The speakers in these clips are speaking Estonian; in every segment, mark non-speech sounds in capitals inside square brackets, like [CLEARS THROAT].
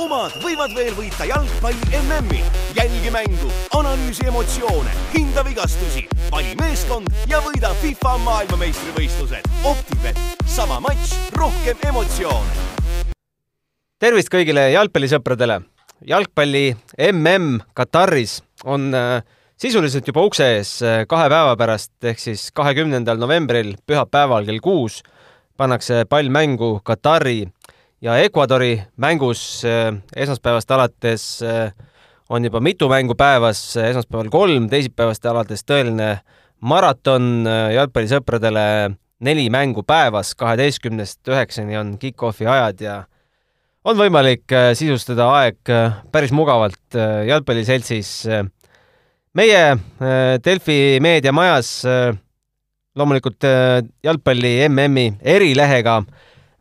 omad võivad veel võita jalgpalli MM-i. jälgi mängu, analüüsi emotsioone, hinda vigastusi, vali meeskond ja võida FIFA maailmameistrivõistlused. Optibet, sama matš, rohkem emotsioone. tervist kõigile jalgpallisõpradele. jalgpalli MM Kataris on äh, sisuliselt juba ukse ees äh, kahe päeva pärast ehk siis kahekümnendal novembril pühapäeval kell kuus pannakse pall mängu Katari ja Ecuadori mängus äh, esmaspäevast alates äh, on juba mitu mängu päevas, esmaspäeval kolm, teisipäevast alates tõeline maraton jalgpallisõpradele neli mängu päevas, kaheteistkümnest üheksani on kick-off'i ajad ja on võimalik sisustada aeg päris mugavalt jalgpalliseltsis meie äh, Delfi meediamajas äh, loomulikult äh, jalgpalli MM-i erilehega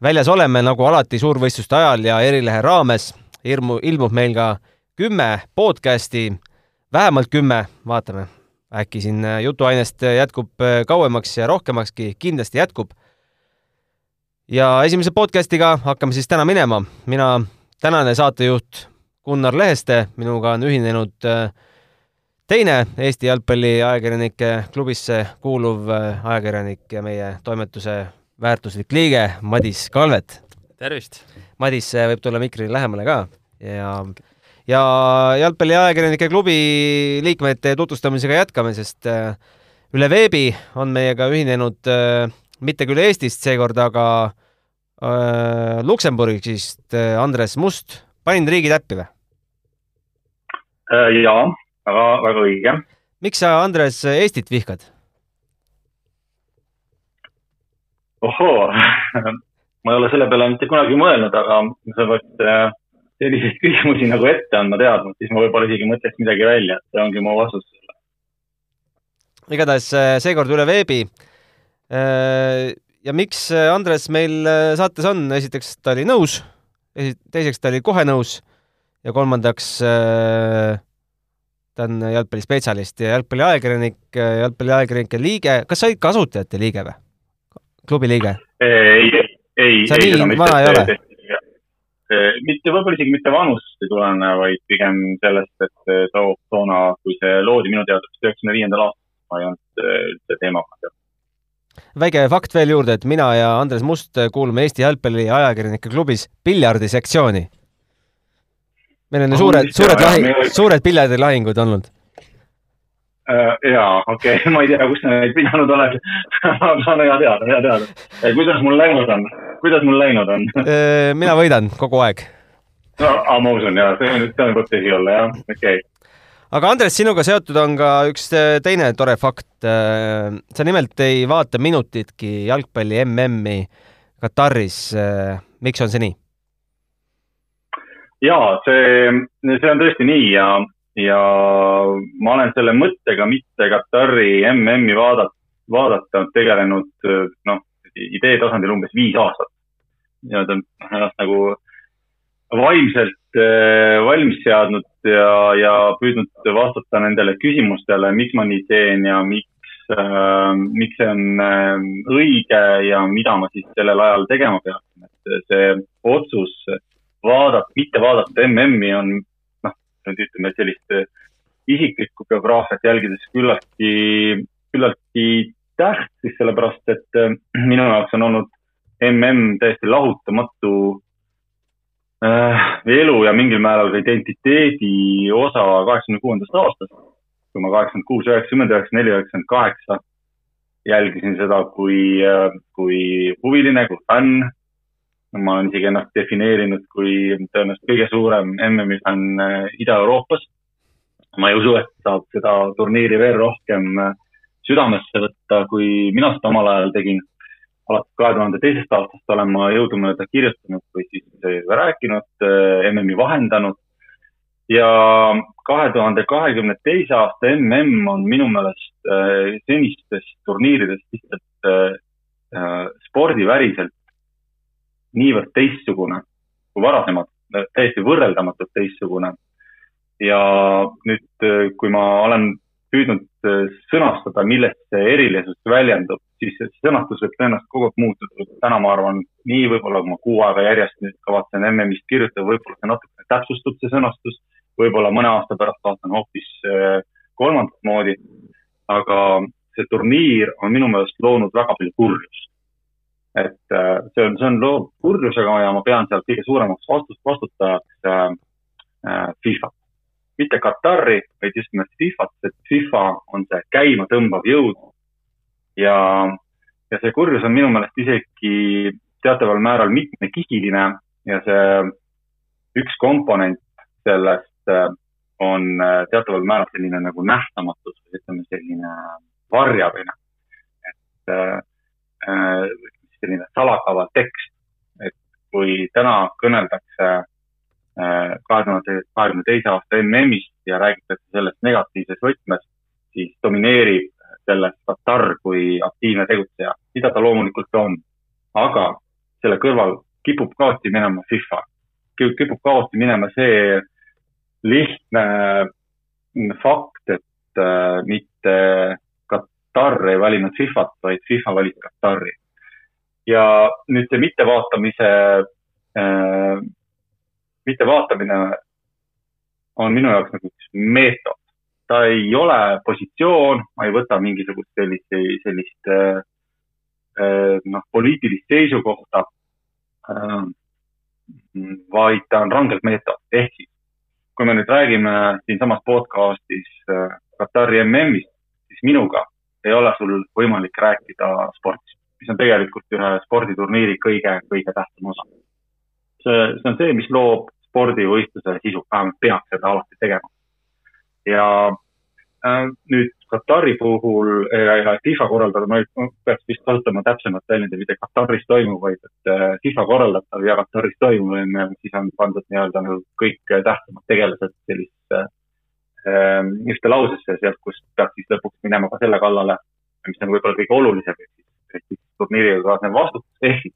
väljas oleme, nagu alati suurvõistluste ajal ja erilehe raames ilmu, ilmub meil ka kümme podcasti, vähemalt kümme, vaatame, äkki siin jutuainest jätkub kauemaks ja rohkemakski, kindlasti jätkub. ja esimese podcastiga hakkame siis täna minema. mina, tänane saatejuht Gunnar Leheste, minuga on ühinenud äh, teine Eesti jalgpalliajakirjanike klubisse kuuluv äh, ajakirjanik ja meie toimetuse väärtuslik liige Madis Kalvet. tervist! Madis äh, võib tulla mikrile lähemale ka ja ja jalgpalliajakirjanike klubi liikmete tutvustamisega jätkame, sest äh, üle veebi on meiega ühinenud mitte küll Eestist seekord, aga äh, Luksemburgist Andres Must. panin riigi täppi või? jaa väga, väga õige. miks sa, Andres, Eestit vihkad? Ohoo [LAUGHS] ma ei ole selle peale mitte kunagi mõelnud, aga sa pead äh, selliseid küsimusi nagu ette andma teadma, siis ma võib-olla isegi mõtleks midagi välja, see ongi mu vastus sellele. igatahes äh, seekord üle veebi. Äh, ja miks Andres meil saates on, esiteks ta oli nõus, teiseks ta oli kohe nõus ja kolmandaks ta on jalgpallispetsialist ja jalgpalliajakirjanik, jalgpalliajakirjanike liige. kas sa olid kasutajate liige või? Klubi liige? ei, ei. sa nii vana ei ole? mitte, võib-olla isegi mitte vanust ei tulene, vaid pigem sellest, et too, toona, kui see loodi minu teada vist üheksakümne viiendal aastal, ma ei olnud üldse teemaga teada väike fakt veel juurde, et mina ja Andres Must kuulume Eesti Jalgpalli Ajakirjanike klubis piljardisektsiooni meil on suured, suured lahing, suured piljardilahingud olnud. Jaa, okei okay. [LAUGHS] ma ei tea, kus sa neid pidanud oled [LAUGHS] aga on hea teada, hea teada. kuidas mul läinud on, kuidas mul läinud on [LAUGHS] äh, mina võidan kogu aeg. no, ma usun ja see on, see võib tõsi olla jah, okei okay aga Andres, sinuga seotud on ka üks äh, teine tore fakt. sa nimelt ei vaata minutitki jalgpalli MM-i Kataris. miks on see nii? ja see, see on tõesti nii ja, ja ma olen selle mõttega mitte Katari MM-i vaadata, vaadata tegelenud noh, idee tasandil umbes viis aastat. nii-öelda ennast nagu vaimselt äh, valmis seadnud ja, ja püüdnud vastata nendele küsimustele, miks ma nii teen ja miks äh,, miks see on äh, õige ja mida ma siis sellel ajal tegema peaksin. et see otsus vaadata, mitte vaadata MM-i on noh, nüüd ütleme sellist äh, isiklikku biograafiat jälgides küllaltki, küllaltki tähtis, sellepärast et äh, minu jaoks on olnud MM täiesti lahutamatu äh, elu ja mingil määral ka identiteedi osa kaheksakümne kuuendast aastast. kui ma kaheksakümmend kuus, üheksakümmend, üheksakümmend neli, üheksakümmend kaheksa jälgisin seda kui, äh, kui huviline, kui fänn ma olen isegi ennast defineerinud kui tõenäoliselt kõige suurem MM-i fänn äh, Ida-Euroopas. ma ei usu, et saab seda turniiri veel rohkem äh, südamesse võtta, kui mina seda omal ajal tegin. alates kahe tuhande teisest aastast olen ma jõudumööda kirjutanud või siis rääkinud, äh, MM-i vahendanud. ja kahe tuhande kahekümne teise aasta MM on minu meelest senistest turniiridest lihtsalt spordiväriselt niivõrd teistsugune kui varasemad, täiesti võrreldamatult teistsugune. ja nüüd, kui ma olen püüdnud sõnastada, millest see erilisus väljendub, siis see sõnastus võib tõenäoliselt kogu aeg muutuda. täna ma arvan, nii võib-olla kui ma kuu aega järjest nüüd kavatsen MM-ist kirjutada, võib-olla see natukene täpsustub, see sõnastus. võib-olla mõne aasta pärast vaatan hoopis äh, kolmandat moodi. aga see turniir on minu meelest loonud väga palju kurjust. Et äh, see on, see on loodud kurjusega ja ma pean seal kõige suuremaks vastust, vastutajaks äh, FIFA mitte Katari, vaid just nimelt Fifat, et FIFA on see käimatõmbav jõud. ja, ja see kurjus on minu meelest isegi teataval määral mitmekihiline ja see üks komponent sellest äh, on äh, teataval määral selline nagu nähtamatus ütleme, selline varjamine. et äh, äh selline salakaval tekst, et kui täna kõneldakse kahe tuhande kahekümne teise aasta MM-ist ja räägitakse sellest negatiivses võtmes, siis domineerib sellest Katar kui aktiivne tegutseja, mida ta loomulikult on. aga selle kõrval kipub kaotsi minema FIFA, kipub kaotsi minema see lihtne fakt, et äh, mitte Katar ei valinud FIFA-t, vaid FIFA valis Katari. Ja nüüd see mittevaatamise äh, mittevaatamine on minu jaoks nagu üks meetod. ta ei ole positsioon, ma ei võta mingisugust sellist, sellist äh, äh, noh, poliitilist seisukohta, äh, vaid ta on rangelt meetod. ehk siis, kui me nüüd räägime siinsamas podcastis Katari MM-ist, siis minuga ei ole sul võimalik rääkida spordist, mis on tegelikult ühe sporditurniiri kõige, kõige tähtsam osa see, see on see, mis loob spordivõistluse sisu, vähemalt peaks seda alati tegema. ja äh, nüüd Katari puhul ja, ja FIFA korraldada, ma peaks vist kasutama täpsemat väljendi, mitte Kataris toimuv, vaid et äh, FIFA korraldatav ja Kataris toimuv on, siis on pandud nii-öelda nagu kõik tähtsamad tegelased sellisesse äh, ühte lausesse, sealt, kus peaks siis lõpuks minema ka selle kallale, mis on võib-olla kõige olulisem, ehk siis turniiriga kaasnev vastutus, ehk siis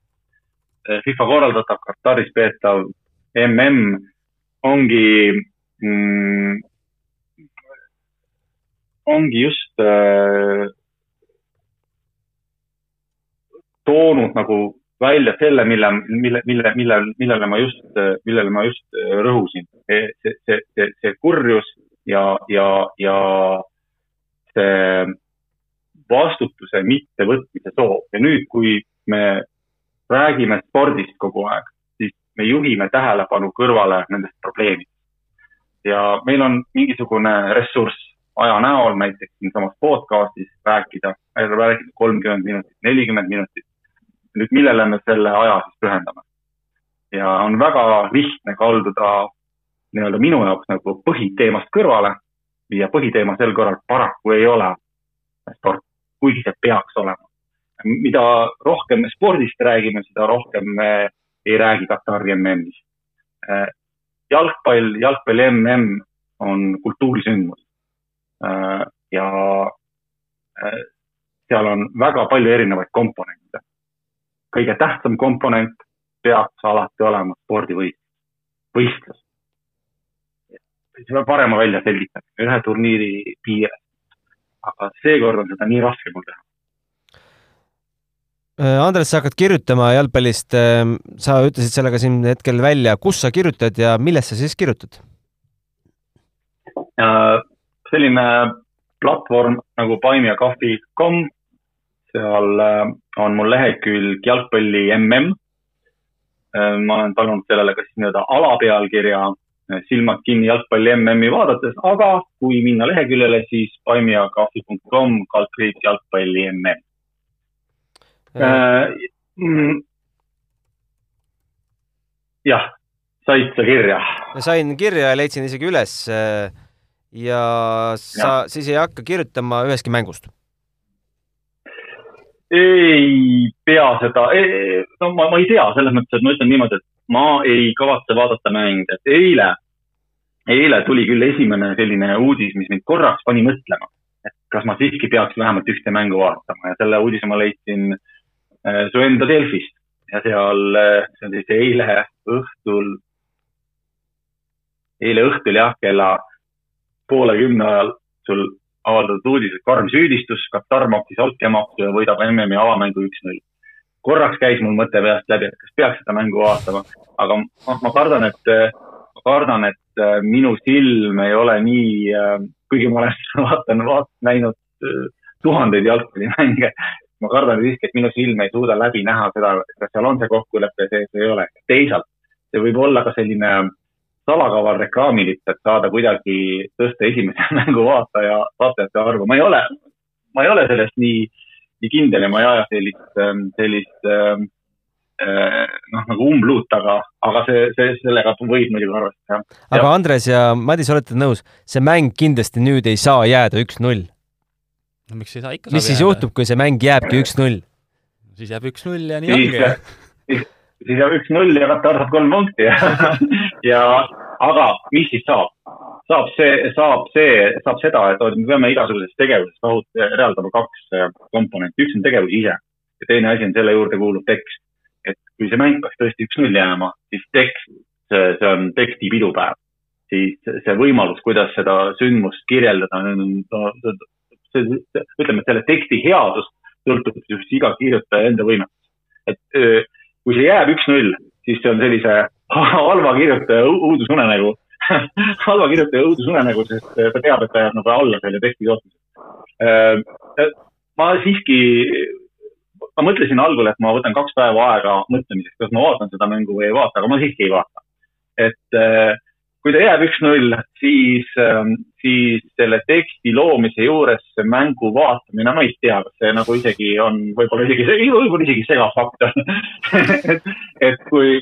äh, FIFA korraldatav, Kataris peetav mm ongi mm,, ongi just äh, toonud nagu välja selle, mille, mille, mille, mille, millele ma just, millele ma just äh, rõhusin. see, see, see, see kurjus ja, ja, ja see vastutuse mittevõtmise soov ja nüüd, kui me räägime spordist kogu aeg, me juhime tähelepanu kõrvale nendest probleemidest. ja meil on mingisugune ressurss aja näol näiteks siinsamas podcastis rääkida, rääkida kolmkümmend minutit, nelikümmend minutit. nüüd millele me selle aja siis pühendame? ja on väga lihtne kalduda nii-öelda minu jaoks nagu põhiteemast kõrvale ja põhiteema sel korral paraku ei ole sport, kuigi see peaks olema. mida rohkem me spordist räägime, seda rohkem me ei räägi Katari MM-ist. Jalgpall, jalgpalli MM on kultuurisündmus. Ja seal on väga palju erinevaid komponente. kõige tähtsam komponent peaks alati olema spordivõistlus, võistlus. seda parema välja selgitamine ühe turniiri piires. Aga seekord on seda nii raske mul teha Äh, Andres, sa hakkad kirjutama jalgpallist, ähm, sa ütlesid selle ka siin hetkel välja, kus sa kirjutad ja millest sa siis kirjutad? Äh, selline platvorm nagu buymeacoffee.com, seal äh, on mul lehekülg jalgpalli mm. ma olen palunud sellele kas nii-öelda alapealkirja silmad kinni jalgpalli MM-i vaadates, aga kui minna leheküljele, siis buymeacoffee.com kaldkriips jalgpalli MM äh,. Jah, said sa kirja? sain kirja ja leidsin isegi üles. Äh, ja sa ja. siis ei hakka kirjutama ühestki mängust? ei pea seda, no ma, ma ei tea, selles mõttes, et ma ütlen niimoodi, et ma ei kavatse vaadata mänge, et eile, eile tuli küll esimene selline uudis, mis mind korraks pani mõtlema, et kas ma siiski peaks vähemalt ühte mängu vaatama ja selle uudise ma leidsin äh, su enda Delfist ja seal, äh, see on siis eile õhtul, eile õhtul jah, kella poole kümne ajal sul avaldatud uudis, et karm süüdistus, Katar maksis altkäemaksu ja võidab MM-i avamängu üks-null. Korraks käis mul mõte peast läbi, et kas peaks seda mängu vaatama, aga ma, ma kardan, et, kardan, et äh, minu silm ei ole nii, äh, kuigi ma olen [LAUGHS] vaatan, vaat-, näinud äh, tuhandeid jalgpallimänge, ma kardan siiski, et minu silm ei suuda läbi näha seda, kas seal on see kokkulepe sees või ei ole. teisalt, see võib olla ka selline salakaval reklaamiliselt, et saada kuidagi tõsta esimese [LAUGHS] mängu vaataja, vaatajate arvu. ma ei ole, ma ei ole selles nii, nii kindel ja ma ei aja sellist, ähm, sellist ähm, äh, noh, nagu umbluut, aga, aga see, see, sellega võib muidugi arvestada, jah. aga Andres ja Madis, olete nõus, see mäng kindlasti nüüd ei saa jääda üks-null? no miks ei saa, ikka mis siis jääda. juhtub, kui see mäng jääbki üks-null? siis jääb üks-null ja nii ongi siis jääb üks-null ja Katar saab kolm punkti ja, [LAUGHS] ja aga mis siis saab? Saab see, saab see, saab seda, et me peame igasuguses tegevuses realdama kaks äh, komponenti, üks on tegevus ise ja teine asi on selle juurde kuuluv tekst. et kui see mäng peaks tõesti üks-null jääma, siis tekst, see, on teksti pidupäev, siis see võimalus, kuidas seda sündmust kirjeldada, ütleme, et selle teksti headus sõltub just iga kirjutaja enda võimetusest. et kui see jääb üks-null, siis see on sellise [LAUGHS] halva kirjutaja õudusunenägu [LAUGHS] halva kirjutaja õudusunenägu, sest ta teab, et ta jääb nagu alla selle teksti tootmisel. ma siiski, ma mõtlesin algul, et ma võtan kaks päeva aega mõtlemiseks, kas ma vaatan seda mängu või ei vaata, aga ma siiski ei vaata. et kui ta jääb üks-null, siis, ähm, siis selle teksti loomise juures see mängu vaatamine, ma ei tea, kas see nagu isegi on võib-olla isegi, võib-olla isegi segafaktor. [LAUGHS] Et, et kui,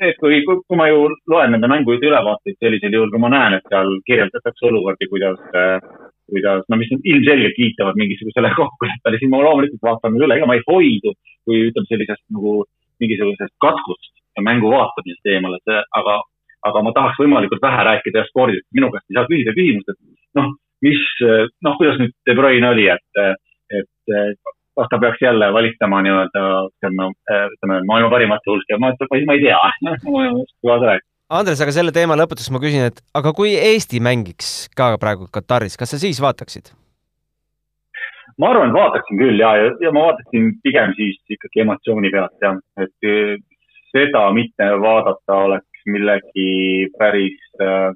et kui, kui ma ju loen nende mängude ülevaateid sellisel juhul, kui ma näen, et seal kirjeldatakse olukordi, kuidas, kuidas, no mis ilmselgelt viitavad mingisugusele [LAUGHS] kokkuleppele, siis ma loomulikult vaatan üle, ega ma ei hoidu, kui ütleme sellisest nagu mingisugusest katkust mängu vaatamisest eemale, aga aga ma tahaks võimalikult vähe rääkida jah spordist. minu käest ei saa küsida küsimust, et noh, mis, noh, kuidas nüüd De Bruyne oli, et, et kas ta peaks jälle valistama nii-öelda, ütleme, ütleme maailma parimate hulka ja ma, ma ei tea [LAUGHS] ma ei oska rääkida. Andres, aga selle teema lõpetuseks ma küsin, et aga kui Eesti mängiks ka praegu Kataris, kas sa siis vaataksid? ma arvan, et vaataksin küll ja, ja, ja ma vaataksin pigem siis ikkagi emotsiooni pealt jah, et seda mitte vaadata oleks millegi päris äh,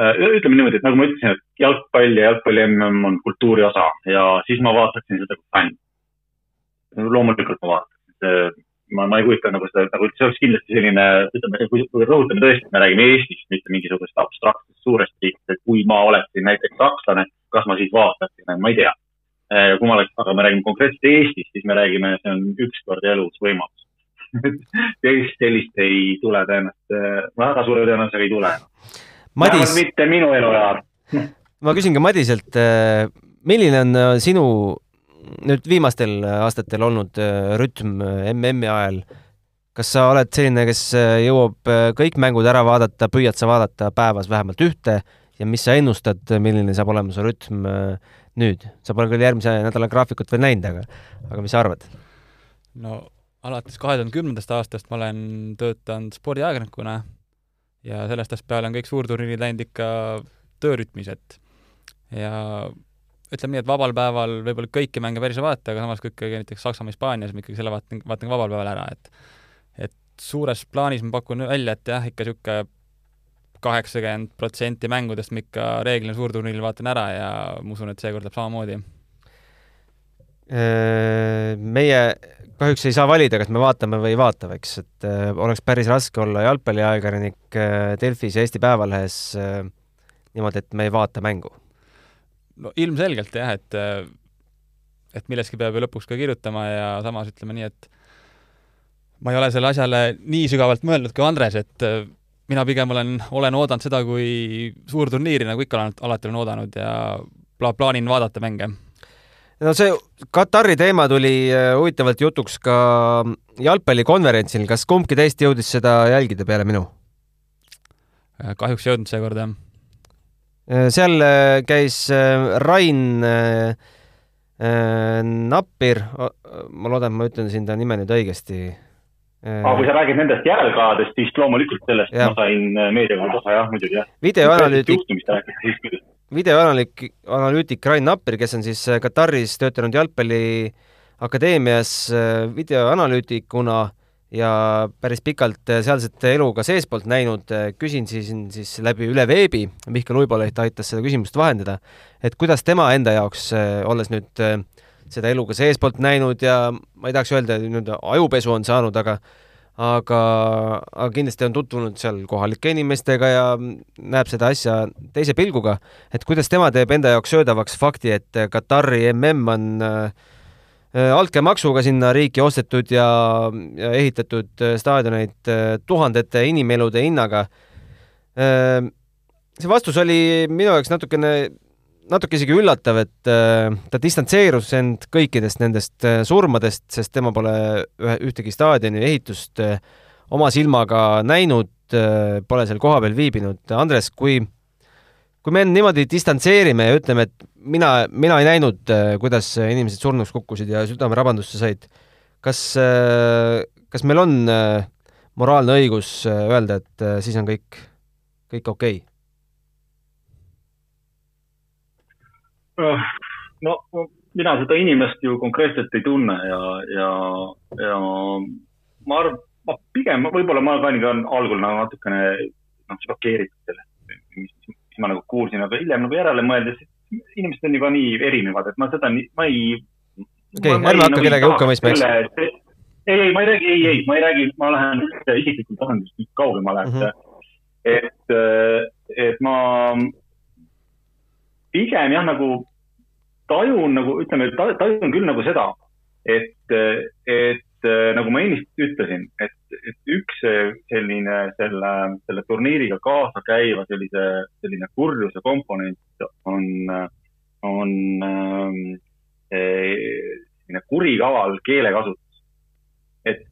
äh,, ütleme niimoodi, et nagu ma ütlesin, et jalgpall ja jalgpalli mm on kultuuri osa ja siis ma vaataksin seda kui fänn. loomulikult ma vaataksin, ma, ma ei kujuta nagu seda, nagu see oleks kindlasti selline, ütleme, kui, kui rõhutame tõesti, me räägime Eestist, mitte mingisugusest abstraktsest suurest riigist, et kui ma oleksin näiteks sakslane, kas ma siis vaataksin, ma ei tea. Äh, kui ma oleks, aga me räägime konkreetselt Eestist, siis me räägime, see on üks kord elus võimalus [LAUGHS] teist sellist ei tule tõenäoliselt, väga suure tõenäosusega ei tule. Madis. mitte minu eluajal [LAUGHS] ma küsin ka Madiselt, äh, milline on äh, sinu nüüd viimastel aastatel olnud äh, rütm MM-i ajal? kas sa oled selline, kes jõuab kõik mängud ära vaadata, püüad sa vaadata päevas vähemalt ühte ja mis sa ennustad, milline saab olema su rütm nüüd? sa pole küll järgmise nädala graafikut veel näinud, aga, aga mis sa arvad? no alates kahe tuhande kümnendast aastast ma olen töötanud spordiajakirjanikuna ja sellest ajast peale on kõik suurturniirid läinud ikka töörütmis, et ja ütleme nii, et vabal päeval võib-olla kõiki mänge päris ei vaata, aga samas kui ikkagi näiteks Saksamaa, Hispaanias ma ikkagi selle vaatan, vaatan ka vabal päeval ära, et et suures plaanis ma pakun välja, et jah, ikka niisugune kaheksakümmend protsenti mängudest ma ikka reeglina suurturniiril vaatan ära ja ma usun, et seekord läheb samamoodi. Meie kahjuks ei saa valida, kas me vaatame või ei vaata, eks, et äh, oleks päris raske olla jalgpalliajakirjanik äh, Delfis ja Eesti Päevalehes äh, niimoodi, et me ei vaata mängu. no ilmselgelt jah, et äh, et millestki peab ju lõpuks ka kirjutama ja samas ütleme nii, et ma ei ole selle asjale nii sügavalt mõelnud kui Andres, et äh, mina pigem olen, olen oodanud seda kui suurturniiri, nagu ikka olen alati olen oodanud ja pla-, plaanin vaadata mänge no see Katari teema tuli äh, huvitavalt jutuks ka jalgpallikonverentsil, kas kumbki teist jõudis seda jälgida peale minu? Äh, kahjuks ei jõudnud seekord, jah. Äh, seal käis Rain Nappir, ma loodan, ma ütlen siin ta nime nüüd õigesti. aga kui sa räägid nendest järelkajadest, siis loomulikult sellest ja. ma sain meedia kaudu osa, jah, muidugi, jah. videoanalüütik, videoanalüütik, analüütik Rain Napper, kes on siis Kataris töötanud jalgpalliakadeemias videoanalüütikuna ja päris pikalt sealset elu ka seestpoolt näinud, küsin siis, siis läbi üle veebi, Mihkel Uiboleht aitas seda küsimust vahendada, et kuidas tema enda jaoks, olles nüüd seda elu ka seestpoolt näinud ja ma ei tahaks öelda, et nii-öelda ajupesu on saanud, aga aga, aga kindlasti on tutvunud seal kohalike inimestega ja näeb seda asja teise pilguga, et kuidas tema teeb enda jaoks söödavaks fakti, et Katari mm on äh, altkäemaksuga sinna riiki ostetud ja, ja ehitatud staadioneid äh, tuhandete inimelude hinnaga äh,. see vastus oli minu jaoks natukene natuke isegi üllatav, et äh, ta distantseerus end kõikidest nendest äh, surmadest, sest tema pole ühe, ühtegi staadioni ehitust äh, oma silmaga näinud, pole seal kohapeal viibinud. Andres, kui, kui me niimoodi distantseerime ja ütleme, et mina, mina ei näinud, kuidas inimesed surnuks kukkusid ja südamerabandusse said, kas, kas meil on moraalne õigus öelda, et siis on kõik, kõik okei okay?? No mina seda inimest ju konkreetselt ei tunne ja, ja, ja ma arvan, ma pigem, võib-olla ma ka olin algul nagu natukene noh, šokeeritud sellest, mis, ma nagu kuulsin, aga hiljem nagu järele mõeldes, inimesed on juba nii erinevad, et ma seda, ma ei. okei ärme hakka nagu kedagi hukka mõistma, eks. ei, ei, ma ei räägi, ei, ei, ma ei räägi, ma lähen isiklikul tasandil kaugemale mm, -hmm. et, et, et ma pigem jah, nagu tajun nagu, ütleme, tajun küll nagu seda, et, et nagu ma ennist ütlesin, et, et üks selline selle, selle turniiriga kaasa käiva sellise, selline kurjuse komponent on, on selline kurikaval keelekasutus. et,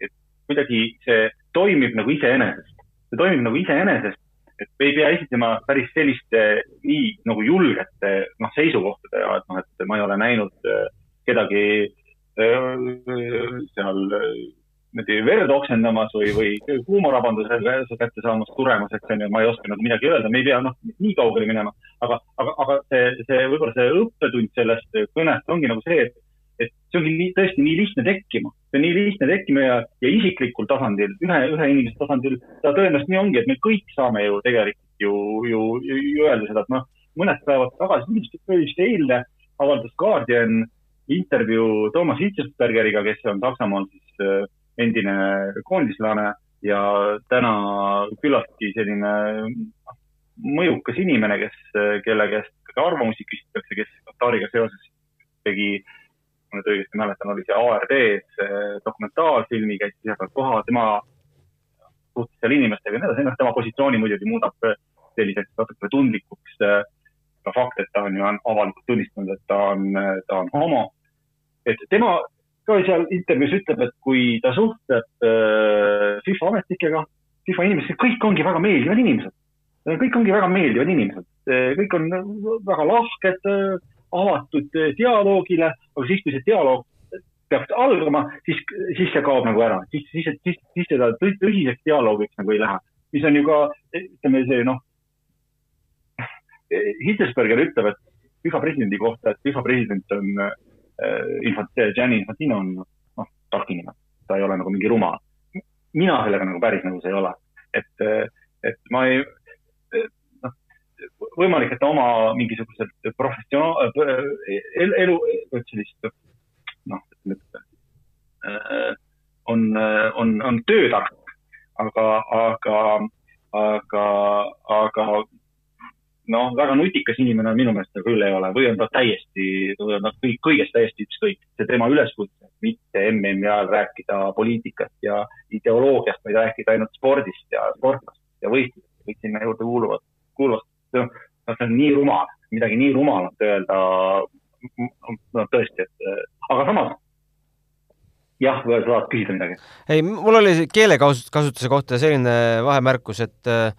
et kuidagi see toimib nagu iseenesest, see toimib nagu iseenesest et ei pea esitama päris selliste nii nagu julgete noh, seisukohtadega, et noh, et ma ei ole näinud äh, kedagi seal niimoodi verd oksendamas või, või huumorabandusega kätte saamas, suremas, eks on ju, ma ei oska nagu midagi öelda, me ei pea noh, nii kaugele minema. aga, aga, aga see, see võib-olla see õppetund sellest kõnest ongi nagu see, et et see ongi nii, tõesti nii lihtne tekkima, see on nii lihtne tekkima ja, ja isiklikul tasandil, ühe, ühe inimese tasandil, ta tõenäoliselt nii ongi, et me kõik saame ju tegelikult ju, ju, ju, ju öelda seda, et noh, mõned päevad tagasi, vist eile avaldas Guardian intervjuu Toomas Hitzelsbergeriga, kes on Saksamaal siis äh, endine koondislane ja täna küllaltki selline noh, mõjukas inimene, kes, kelle käest arvamusi küsitakse, kes Katariga seoses tegi äh, ma nüüd õigesti mäletan, oli see ARD-s dokumentaalfilmi, käis ise peal kohal, tema suhtles seal inimestega ja nii edasi, noh, tema positsiooni muidugi muudab selliseks natuke tundlikuks. ka fakt, et ta on ju avalikult tunnistanud, et ta on, ta on homo. et tema ka seal intervjuus ütleb, et kui ta suhtleb äh, FIFA ametnikega, FIFA inimestega, kõik ongi väga meeldivad inimesed. kõik ongi väga meeldivad inimesed, kõik on väga lahked avatud eh, dialoogile, aga siis, kui see dialoog peaks algama, siis, siis see kaob nagu ära, siis, siis, siis, siis seda tõsiseks dialoogiks nagu ei lähe, mis on ju ka, ütleme see noh, Hitlesberger ütleb, et FIFA presidendi kohta, et FIFA president on äh, infant-, Gianni Infantino on noh, tark inimene, ta ei ole nagu mingi rumal. mina sellega nagu päris nõus ei ole, et, et ma ei, võimalik, et oma mingisuguselt professionaal, elu, sellist noh, on, on, on töötark, aga, aga, aga, aga noh, väga nutikas inimene minu meelest ta küll ei ole. Või on ta täiesti, või on ta kõik, kõigest täiesti ükskõik. see tema üleskutse, mitte MM-i ajal rääkida poliitikast ja ideoloogiast, vaid rääkida ainult spordist ja sportlastest ja võistlustest, kõik sinna juurde kuuluvad, kuuluvad noh, see on nii rumal, midagi nii rumalat öelda, no tõesti, et aga samas jah, sa tahad küsida midagi? ei, mul oli keelekasutuse kohta selline vahemärkus, et äh,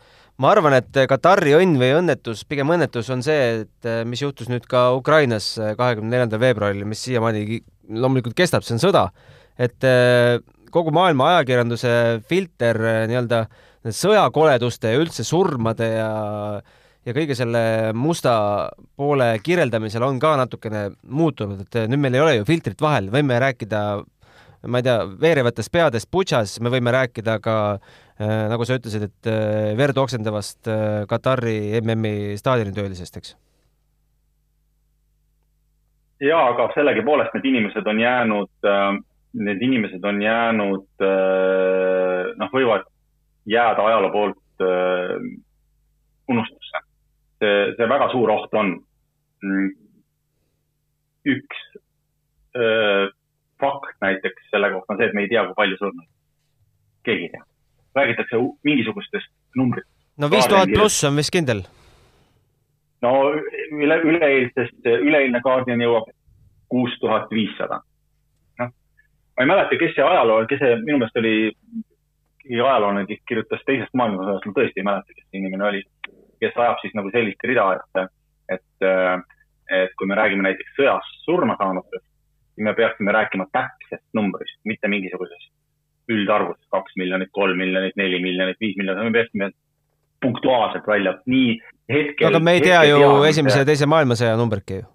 ma arvan, et Katari õnn või õnnetus, pigem õnnetus on see, et äh, mis juhtus nüüd ka Ukrainas äh, kahekümne neljandal veebruaril, mis siiamaani loomulikult kestab, see on sõda. et kogu maailma ajakirjanduse filter nii-öelda sõjakoleduste ja üldse surmade ja ja kõige selle musta poole kirjeldamisel on ka natukene muutunud, et nüüd meil ei ole ju filtrit vahel, võime rääkida ma ei tea, veerevatest peadest Butšas, me võime rääkida ka äh, nagu sa ütlesid, et äh, verd oksendavast äh, Katari MM-i staadionitöölisest, eks? jaa, aga sellegipoolest need inimesed on jäänud äh,, need inimesed on jäänud äh,, noh, võivad jääda ajaloo poolt äh, unustusse see, see väga suur oht on. Üks öö, fakt näiteks selle kohta on see, et me ei tea, kui palju surnuid. keegi ei tea. räägitakse mingisugustest numbritest. no viis tuhat pluss on vist kindel. no üle, üleeilsest, üleeilne Guardian jõuab kuus tuhat viissada. noh, ma ei mäleta, kes see ajaloo, kes see minu meelest oli ajaloolane, kes kirjutas teisest maailmasõjast, ma tõesti ei mäleta, kes see inimene oli kes ajab siis nagu sellist rida, et, et, et kui me räägime näiteks sõjas surma saanutest, siis me peaksime rääkima täpsest numbrist, mitte mingisugusest üldarvust, kaks miljonit, kolm miljonit, neli miljonit, viis miljonit, me peaksime punktuaalselt välja, nii hetkel. aga me ei tea ju teame, esimese ja teise maailmasõja numbritki ju.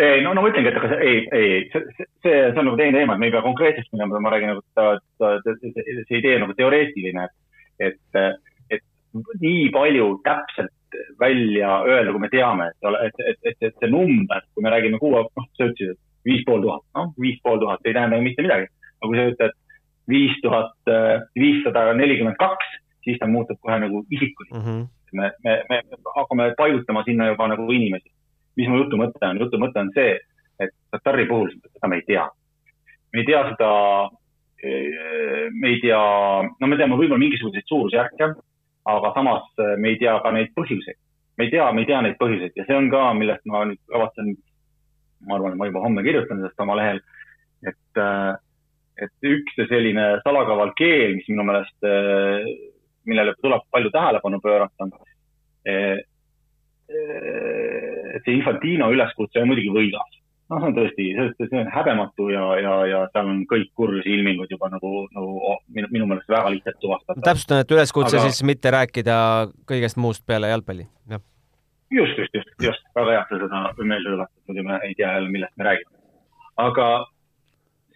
ei, no, no ma ütlengi, et aga see, ei, ei, see, see, see on nagu teine teema, et me ei pea konkreetseks minema, ma räägin nagu, see idee nagu teoreetiline, et, et nii palju täpselt välja öelda, kui me teame, et, et, et, et, et see number, kui me räägime kuu, noh, sa ütlesid, et viis pool tuhat, noh, viis pool tuhat ei tähenda ju mitte midagi. aga kui sa ütled viis tuhat viissada nelikümmend kaks, siis ta muutub kohe nagu isikuliseks mm. -hmm. me, me, me hakkame paigutama sinna juba nagu inimesi. mis mu jutu mõte on? jutu mõte on see, et Katari puhul seda me ei tea. me ei tea seda, me ei tea, no me teame võib-olla mingisuguseid suurusjärke aga samas äh, me ei tea ka neid põhjuseid. me ei tea, me ei tea neid põhjuseid ja see on ka, millest ma nüüd kavatsen, ma arvan, et ma juba homme kirjutan sellest oma lehel, et, äh, et üks selline salakaval keel, mis minu meelest, äh, millele tuleb palju tähelepanu pöörata, et see Infantino üleskutse on muidugi võigas noh, see on tõesti, see on häbematu ja, ja, ja seal on kõik kurjuse ilmingud juba nagu, nagu minu, minu meelest väga lihtsalt tuvastada. täpsustan, et üleskutse Aga... siis mitte rääkida kõigest muust peale jalgpalli, jah? just, just, just, just, väga hea, et sa seda meelde tuletad, muidu me ei tea jälle, millest me räägime. aga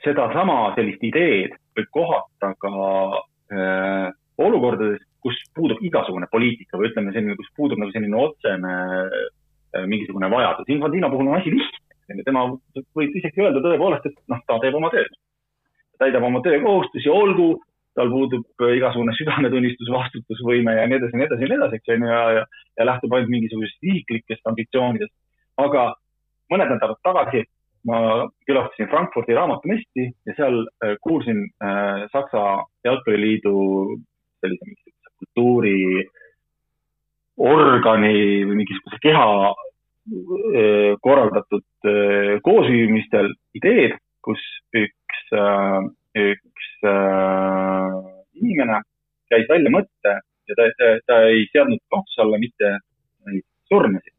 sedasama sellist ideed võib kohata ka äh, olukordades, kus puudub igasugune poliitika või ütleme selline, kus puudub nagu selline otsene äh, mingisugune vajadus. Infantino puhul on asi lihtne tema võib isegi öelda tõepoolest, et noh, ta teeb oma tööd. täidab oma töökohustusi, olgu, tal puudub igasugune südametunnistus, vastutusvõime ja nii edasi ja nii edasi ja nii edasi, eks ju, ja, ja, ja lähtub ainult mingisugusest isiklikest ambitsioonidest. aga mõned nädalad tagasi ma külastasin Frankfurdi raamatumesti ja seal äh, kuulsin äh, Saksa Jalgpalliliidu sellise mingisuguse kultuuri organi või mingisuguse keha Eh, korraldatud eh, koosviibimistel ideed, kus üks, eh, üks inimene käis välja mõtte ja ta, ta, ta ei seadnud kahtluse alla mitte neid surmasid,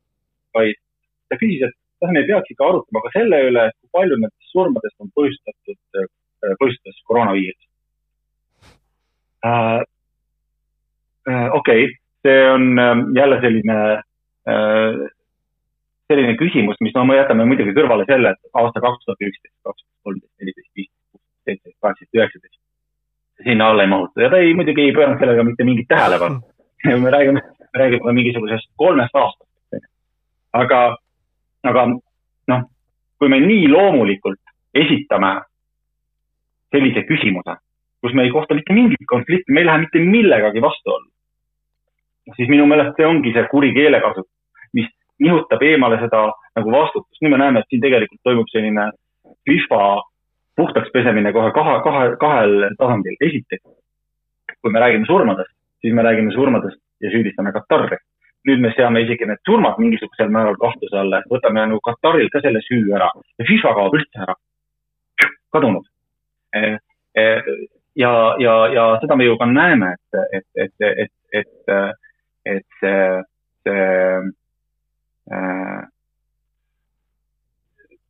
vaid ta küsis, et kas me peaks ikka arutama ka selle üle, kui palju nendest surmadest on põhjustatud, põhjustas koroonaviirus äh,. Äh, okei okay., see on jälle selline äh, selline küsimus, mis no me jätame muidugi kõrvale selle, et aasta kaks tuhat üksteist, kaks tuhat kolmteist, neliteist, viisteist, seitseteist, kaheksateist, üheksateist. sinna alla ei mahuta ja ta ei, muidugi ei pööranud sellega mitte mingit tähelepanu. me räägime, me räägime mingisugusest kolmest aastast. aga, aga noh, kui me nii loomulikult esitame sellise küsimuse, kus me ei kohta mitte mingit konflikti, me ei lähe mitte millegagi vastuollu, siis minu meelest see ongi see kuri keelekasutus, nihutab eemale seda nagu vastutust. nüüd me näeme, et siin tegelikult toimub selline FIFA puhtaks pesemine kohe kahe, kahe, kahel tasandil. esiteks, kui me räägime surmadest, siis me räägime surmadest ja süüdistame Katari. nüüd me seame isegi need surmad mingisugusel määral kahtluse alla, et võtame nagu Katarilt ka selle süü ära ja FIFA kaob üldse ära. kadunud. E, e, ja, ja, ja seda me ju ka näeme, et, et, et, et, et, et see, see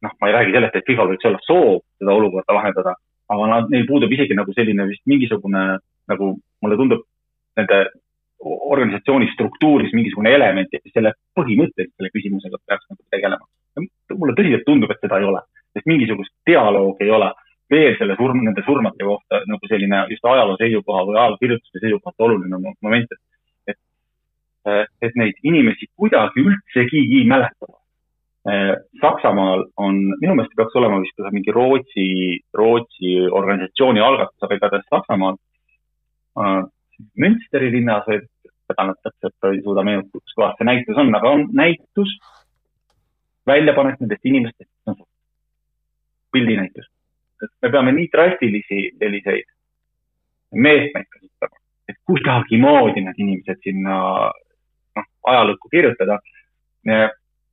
noh, ma ei räägi sellest, et FIFA-l võiks olla soov seda olukorda lahendada, aga nad, neil puudub isegi nagu selline vist mingisugune nagu mulle tundub nende organisatsiooni struktuuris mingisugune element, et selle põhimõtteliselt selle küsimusega peaks nagu tegelema. mulle tõsiselt tundub, et seda ei ole, sest mingisugust dialoogi ei ole veel selle surm, nende surmade kohta nagu selline just ajaloo seisukoha või ajalookirjutuse seisukohalt oluline moment, et, et, et neid inimesi kuidagi üldsegi mäletada. Saksamaal on, minu meelest peaks olema vist mingi Rootsi, Rootsi organisatsiooni algatus, aga igatahes Saksamaal äh, Münsteri linnas või täpselt täpselt ei suuda meenutada, kus kohas see näitus on, aga on näitus, väljapanek nendest inimestest, pildinäitus me peame nii drastilisi selliseid meetmeid kasutama, et kuidagimoodi need inimesed sinna noh, ajalukku kirjutada.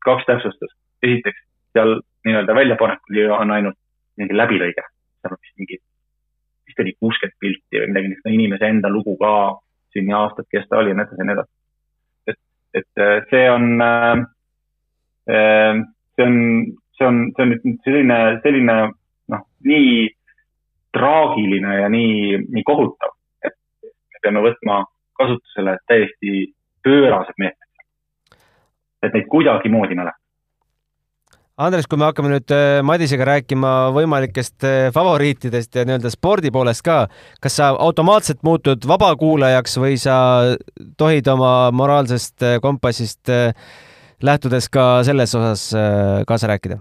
kaks täpsustust. esiteks, seal nii-öelda väljapanekul on ainult mingi läbilõige, seal on vist mingi, vist oli kuuskümmend pilti või midagi, no inimese enda lugu ka, siin ja aastad, kes ta oli ja nii edasi ja nii edasi. et, et äh, see on, äh, äh, see on, see on, see on nüüd selline, selline noh, nii traagiline ja nii, nii kohutav, et me peame võtma kasutusele täiesti pöörased meetmed. et neid kuidagimoodi mäletada. Andres, kui me hakkame nüüd äh, Madisega rääkima võimalikest äh, favoriitidest ja nii-öelda spordi poolest ka, kas sa automaatselt muutud vabakuulajaks või sa tohid oma moraalsest äh, kompassist lähtudes ka selles osas kaasa rääkida?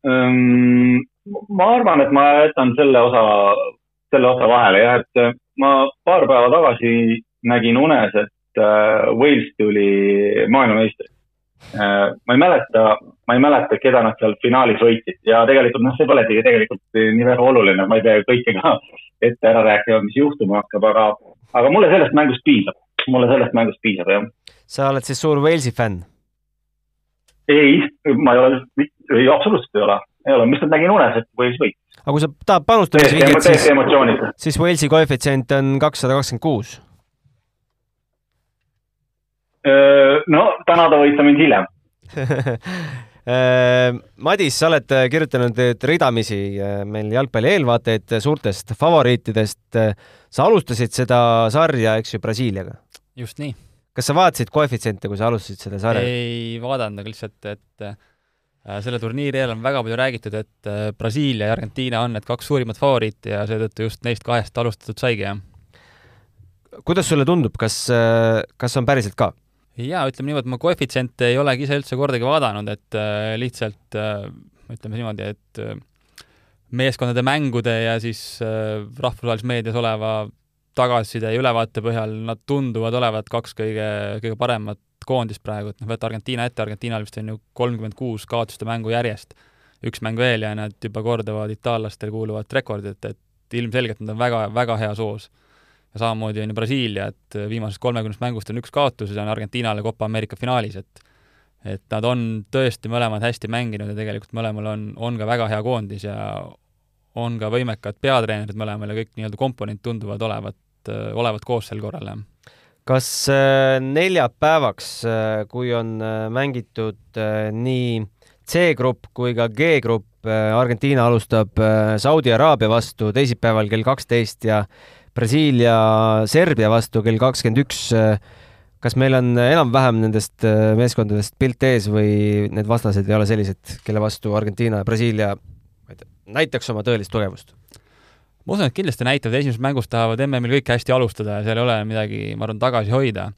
ma arvan, et ma jätan selle osa, selle osa vahele jah, et ma paar päeva tagasi nägin unes, et äh, Wales tuli maailmameistriks. Äh, ma ei mäleta, ma ei mäleta, keda nad seal finaalis võitsid ja tegelikult noh, see polegi tegelikult nii väga oluline, ma ei pea kõike ka ette ära rääkima, mis juhtuma hakkab, aga, aga mulle sellest mängust piisab, mulle sellest mängust piisab, jah. sa oled siis suur Walesi fänn? ei, ma ei ole, ei absoluutselt ei ole, ei ole, ma lihtsalt nägin unes, et Wales võit. aga kui sa tahad panustamisvihjet, siis, siis Walesi koefitsient on kakssada kakskümmend kuus. No täna ta võita mind hiljem [LAUGHS] Madis, sa oled kirjutanud nüüd ridamisi meil jalgpalli eelvaateid suurtest favoriitidest. sa alustasid seda sarja, eks ju, Brasiiliaga? just nii kas sa vaatasid koefitsiente, kui sa alustasid seda sarja? ei vaadanud, aga lihtsalt, et äh, selle turniiri eel on väga palju räägitud, et äh, Brasiilia ja Argentiina on need kaks suurimat favoriiti ja seetõttu just neist kahest alustatud saigi, jah. kuidas sulle tundub, kas, äh, kas on päriselt ka? Jaa, ütleme niimoodi, ma koefitsiente ei olegi ise üldse kordagi vaadanud, et äh, lihtsalt äh, ütleme niimoodi, et äh, meeskondade mängude ja siis äh, rahvusvahelises meedias oleva tagasiside ja ülevaate põhjal nad tunduvad olevat kaks kõige, kõige paremat koondist praegu, et noh, võtta Argentiina ette, Argentiinal vist on ju kolmkümmend kuus kaotuste mängu järjest, üks mäng veel ja nad juba kordavad itaallastele kuuluvat rekordit, et ilmselgelt nad on väga, väga hea soos. Ja samamoodi on ju Brasiilia, et viimasest kolmekümnest mängust on üks kaotus ja see on Argentiinale Copa Ameerika finaalis, et et nad on tõesti mõlemad hästi mänginud ja tegelikult mõlemal on, on ka väga hea koondis ja on ka võimekad peatreenerid mõlemal ja kõik nii-öelda komponent tunduvad olevat, olevat koos sel korral, jah. kas äh, neljapäevaks, äh, kui on äh, mängitud nii C-grupp kui ka G-grupp, Argentiina alustab Saudi Araabia vastu teisipäeval kell kaksteist ja Brasiilia Serbia vastu kell kakskümmend üks. kas meil on enam-vähem nendest meeskondadest pilt ees või need vastased ei ole sellised, kelle vastu Argentiina ja Brasiilia näitaks oma tõelist tugevust? ma usun, et kindlasti näitavad, esimesest mängust tahavad MM-il kõik hästi alustada ja seal ei ole midagi, ma arvan, tagasi hoida.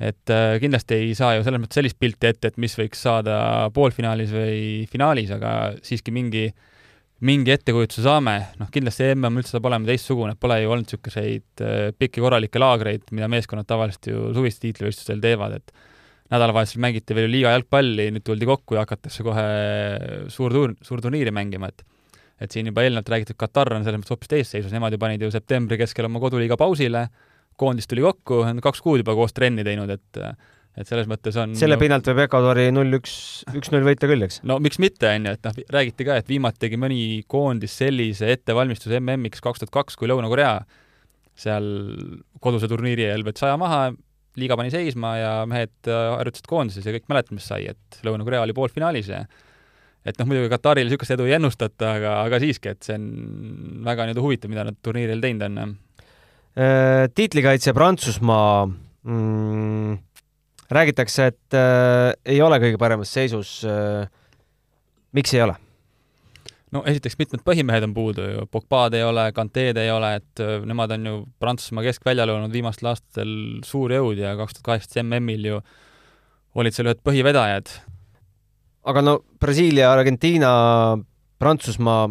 et äh, kindlasti ei saa ju selles mõttes sellist pilti ette, et mis võiks saada poolfinaalis või finaalis, aga siiski mingi, mingi ettekujutuse saame, noh kindlasti MM üldse saab olema teistsugune, pole ju olnud niisuguseid äh, pikki korralikke laagreid, mida meeskonnad tavaliselt ju suviste tiitlivõistlustel teevad, et nädalavahetusel mängiti veel liiga jalgpalli, nüüd tuldi kokku ja hakatakse kohe suur tuur-, suurturniiri mängima, et et siin juba eelnevalt räägitud Katar on selles mõttes hoopis eesseisus, nemad ju panid ju septembri keskel oma koduliiga pausile, koondis tuli kokku, on kaks kuud juba koos trenni teinud, et et selles mõttes on selle pinnalt võib Ecuadori null-üks, üks-null võita küll, eks? no miks mitte, on ju, et noh, räägiti ka, et viimati tegi mõni koondis sellise ettevalmistuse MM-iks kaks tuhat kaks kui Lõuna-Korea, seal koduse turniiri eel võttis aja maha, liiga pani seisma ja mehed äh, harjutasid koondises ja kõik mäletavad, mis sai, et Lõuna-Korea oli poolfinaalis ja et noh, muidugi Katarile niisugust edu ei ennustata, aga, aga siiski, et see on väga nii-öelda huvitav, mida nad turniiril teinud on. Äh, tiitlikaitse Prantsusmaa mm,. Räägitakse, et äh, ei ole kõige paremas seisus äh,. miks ei ole? no esiteks mitmed põhimehed on puudu ju, Pogba'd ei ole, Kanteed ei ole, et äh, nemad on ju Prantsusmaa keskväljal olnud viimastel aastatel suur jõud ja kaks tuhat kaheksateist MM-il ju olid seal ühed põhivedajad. aga no Brasiilia, Argentiina, Prantsusmaa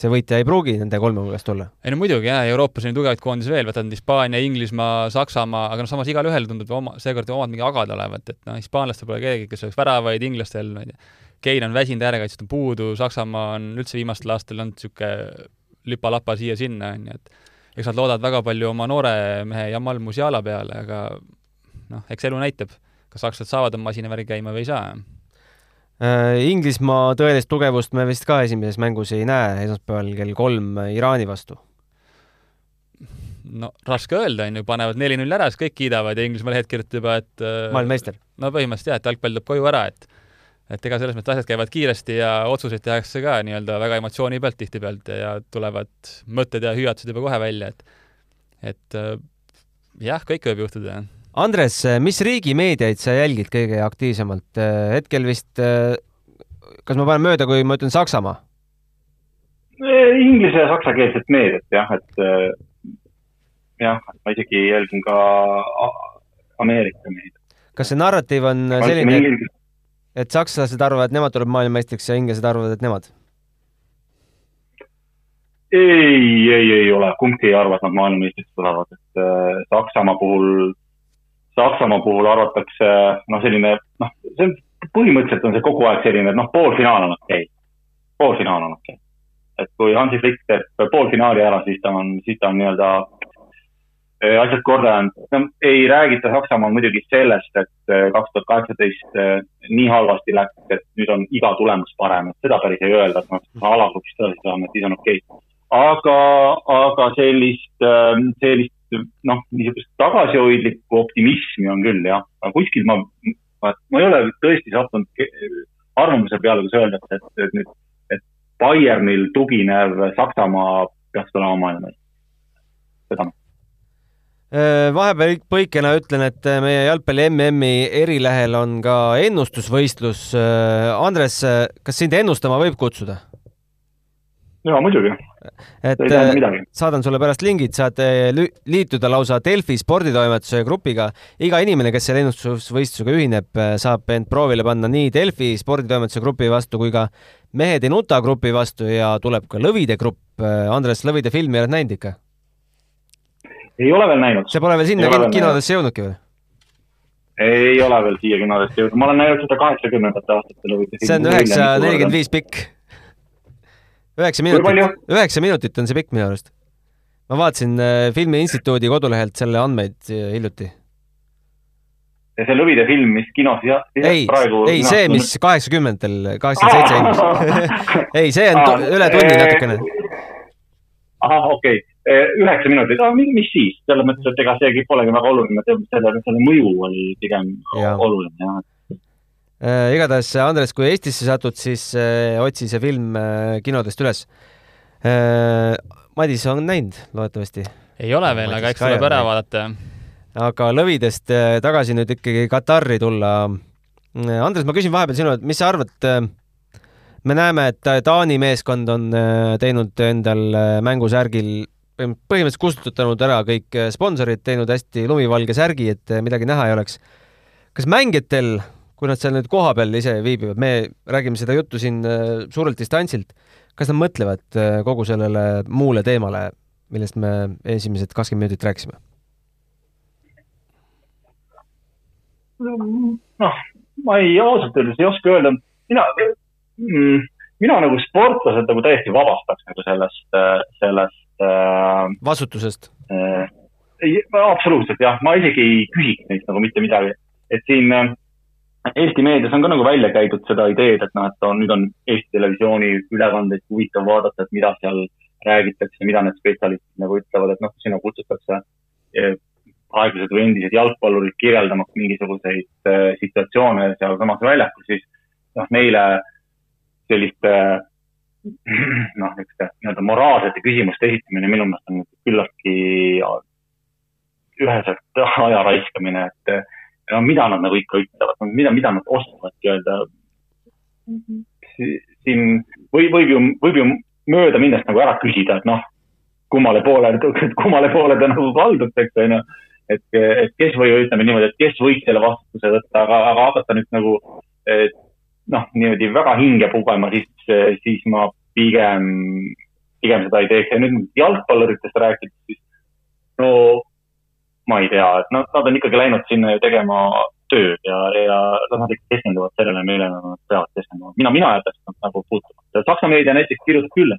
see võitja ei pruugi nende kolme hulgast olla. ei no muidugi jah, Euroopas on ju tugevaid koondisi veel, võtad Hispaania, Inglismaa, Saksamaa, aga noh, samas igalühel tundub oma, seekord omad mingi agad olevat, et noh, hispaanlastel pole keegi, kes oleks väravaid, inglastel, ma ei tea, Kein on väsinud, äärekaitsjad on puudu, Saksamaa on üldse viimastel aastatel olnud niisugune lipa-lapa siia-sinna, on ju, et eks nad loodavad väga palju oma noore mehe Jamal Musiala peale, aga noh, eks elu näitab, kas sakslased saavad oma masinavärgi käima või ei saa Inglismaa tõelist tugevust me vist ka esimeses mängus ei näe esmaspäeval kell kolm Iraani vastu. no raske öelda, on ju, panevad neli-null ära, siis kõik kiidavad ja Inglismaa lehed kirjutavad juba, et äh, maailmameister. no põhimõtteliselt jah, et jalgpall tuleb koju ära, et et ega selles mõttes asjad käivad kiiresti ja otsuseid tehakse ka nii-öelda väga emotsiooni pealt tihtipealt ja tulevad mõtted ja hüüatused juba kohe välja, et et äh, jah, kõike võib juhtuda Andres, mis riigi meediaid sa jälgid kõige aktiivsemalt? hetkel vist, kas ma panen mööda, kui ma ütlen Saksamaa? Inglise ja saksakeelset meediat jah, et jah, ma isegi jälgin ka Ameerika meediat. kas see narratiiv on selline, et, et sakslased arvavad, et nemad tulevad maailmameistriks ja inglased arvavad, et nemad? ei, ei, ei ole, kumbki ei arva, et nad maailmameistriks tulevad, et Saksamaa puhul Saksamaa puhul arvatakse, noh, selline, noh, see on, põhimõtteliselt on see kogu aeg selline, et noh, poolfinaal on okei okay.. poolfinaal on okei okay.. et kui Hansi Flick teeb poolfinaali ära, siis ta on, siis ta on nii-öelda äh, asjad korda ajanud. no ei räägita Saksamaal muidugi sellest, et äh, kaks tuhat kaheksateist äh, nii halvasti läks, et nüüd on iga tulemus parem, et seda päris ei öelda, et noh, alagrupist edasi saame, et siis on okei okay. aga, aga sellist, sellist noh, niisugust tagasihoidlikku optimismi on küll jah, aga kuskil ma, ma, ma ei ole tõesti sattunud arvamuse peale, kus öeldakse, et, et nüüd, et Bayernil tuginev Saksamaa peaks tulema maailmameister. seda noh äh, vahepeal põikena ütlen, et meie jalgpalli MM-i erilehel on ka ennustusvõistlus. Äh, Andres, kas sind ennustama võib kutsuda? Jaa, muidugi. et äh, saadan sulle pärast lingid, saad liituda lausa Delfi sporditoimetuse grupiga. iga inimene, kes selle ennustusvõistlusega ühineb, äh, saab end proovile panna nii Delfi sporditoimetuse grupi vastu kui ka Mehed ei nuta grupi vastu ja tuleb ka Lõvide grupp. Äh, Andres, Lõvide filmi oled näinud ikka? ei ole veel näinud. see pole veel sinna kin kinodesse jõudnudki või? ei ole veel siia kinodesse jõudnud, ma olen näinud seda kaheksakümnendate aastate Lõvide filmi. see on üheksa nelikümmend viis pikk üheksa minutit, üheksa minutit on see pikk minu arust. ma vaatasin äh, Filmi Instituudi kodulehelt selle andmeid äh, hiljuti. ja see Lõvide film, mis kinos jah, ei, ei see, mis kaheksakümnendatel, kaheksakümmend seitse ilmus. [LAUGHS] [LAUGHS] ei, see on Aa, üle tunni natukene. ahah, okei okay., üheksa minutit, mis siis, selles mõttes, et ega seegi polegi väga oluline, selle, selle mõju oli pigem ja. oluline jah igatahes, Andres, kui Eestisse satud, siis äh, otsi see film äh, kinodest üles. Madis on näinud loodetavasti? ei ole veel, aga eks tuleb ära vaadata. aga lõvidest tagasi nüüd ikkagi Katari tulla. Andres, ma küsin vahepeal sinu, et mis sa arvad, me näeme, et Taani meeskond on teinud endal mängusärgil põhimõtteliselt kustutanud ära kõik sponsorid, teinud hästi lumivalge särgi, et midagi näha ei oleks. kas mängijatel kui nad seal nüüd kohapeal ise viibivad, me räägime seda juttu siin äh, suurelt distantsilt, kas nad mõtlevad äh, kogu sellele muule teemale, millest me esimesed kakskümmend minutit rääkisime? noh, ma ei, ausalt öeldes ei oska öelda, mina mm,, mina nagu sportlaselt nagu täiesti vabastaks nagu sellest, äh, sellest äh, vastutusest? Äh,? absoluutselt jah, ma isegi ei küsiks neilt nagu mitte midagi, et siin äh, Eesti meedias on ka nagu välja käidud seda ideed, et noh, et on, nüüd on Eesti Televisiooni ülekandeid huvitav vaadata, et mida seal räägitakse, mida need spetsialistid nagu ütlevad, et noh, sinna kutsutakse eh, praegused või endised jalgpallurid kirjeldamaks mingisuguseid äh, situatsioone sealsamas väljakul, siis noh, neile selliste [CLEARS THROAT] noh, niisuguste nii-öelda moraalsete küsimuste esitamine minu meelest on küllaltki üheselt aja raiskamine, et no mida nad nagu ikka ütlevad, mida, mida nad oskavadki öelda. siin või, võib ju, võib ju mööda minnes nagu ära küsida, et noh, kummale poole, kummale poole ta nagu kaldub, eks on ju. et, et kes või ütleme niimoodi, et kes võiks selle vastutuse võtta, aga, aga hakata nüüd nagu noh, niimoodi väga hinge pugema, siis, siis ma pigem, pigem seda ei teeks ja nüüd jalgpalluritest rääkides, siis no ma ei tea, et nad, nad on ikkagi läinud sinna ju tegema tööd ja, ja nad ikka keskenduvad sellele, millele nad peavad keskenduma. mina, mina jätaks nad nagu puutumata. Saksa meedia näiteks kirjutab küll,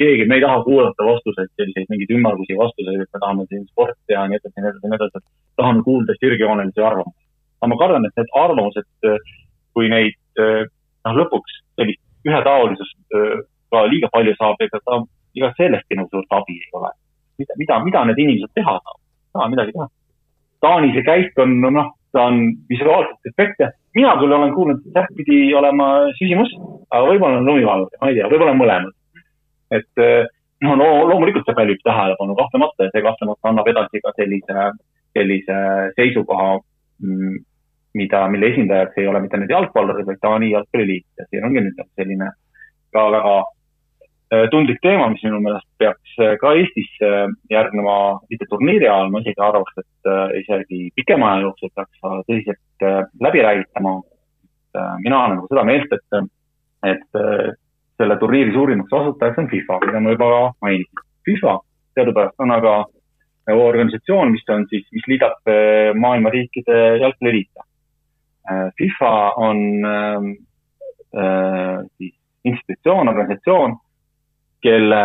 keegi, me ei taha kuulata vastuseid, selliseid mingeid ümmargusi vastuseid, et me tahame siin sporti ja nii edasi, nii edasi, nii edasi, tahame kuulda sirgjoonelisi arvamusi. aga ma kardan, et need arvamused, kui neid noh, lõpuks sellist ühetaolisust ka liiga palju saab, ega ta, ega sellestki nagu suurt abi ei ole. mida, mida, mida need inimesed teha saavad? ei saa midagi teha. Taani see käik on, noh, ta on visuaalselt efektne. mina küll olen kuulnud, et jah, pidi olema süsimust, aga võib-olla on lumivalge, ma ei tea, võib-olla mõlemad. et noh, no loomulikult see pälvib tähelepanu kahtlemata ja see kahtlemata annab edasi ka sellise, sellise seisukoha, mm, mida, mille esindajaks ei ole mitte nüüd jalgpallurid, vaid Taani jalgpalliliit ja siin ongi nüüd selline ka väga tundlik teema, mis minu meelest peaks äh, ka Eestis äh, järgnema mitte turniiri ajal, ma isegi arvaks, et isegi pikema aja jooksul peaks tõsiselt läbi räägitama. mina olen nagu seda meelt, et, et selle turniiri suurimaks asutajaks on FIFA, mida ma juba mainisin. FIFA teadupärast on aga organisatsioon, mis on siis, mis liidab maailma riikide jalgpalliliite. FIFA on äh, siis institutsioon, organisatsioon kelle